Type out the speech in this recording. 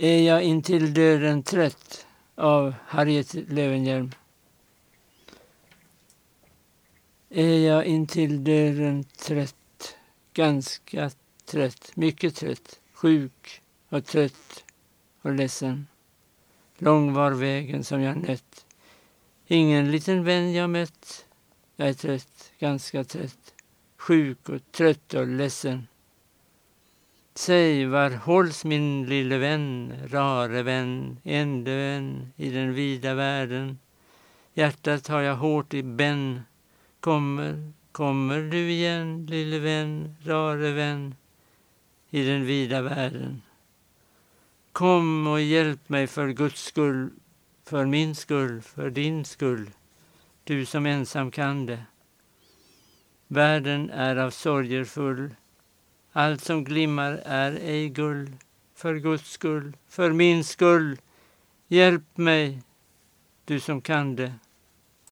Är jag intill döden trött av Harriet Löwenhjelm? Är jag intill döden trött, ganska trött, mycket trött, sjuk och trött och ledsen. Lång var vägen som jag nött. Ingen liten vän jag mött. Jag är trött, ganska trött, sjuk och trött och ledsen. Säg, var hålls min lille vän, rare vän, ende vän i den vida världen? Hjärtat har jag hårt i bänn. Kommer, kommer du igen, lille vän, rare vän i den vida världen? Kom och hjälp mig för Guds skull, för min skull, för din skull, du som ensam kan det. Världen är av sorger full, allt som glimmar är ej guld. För Guds skull, för min skull, hjälp mig, du som kan det.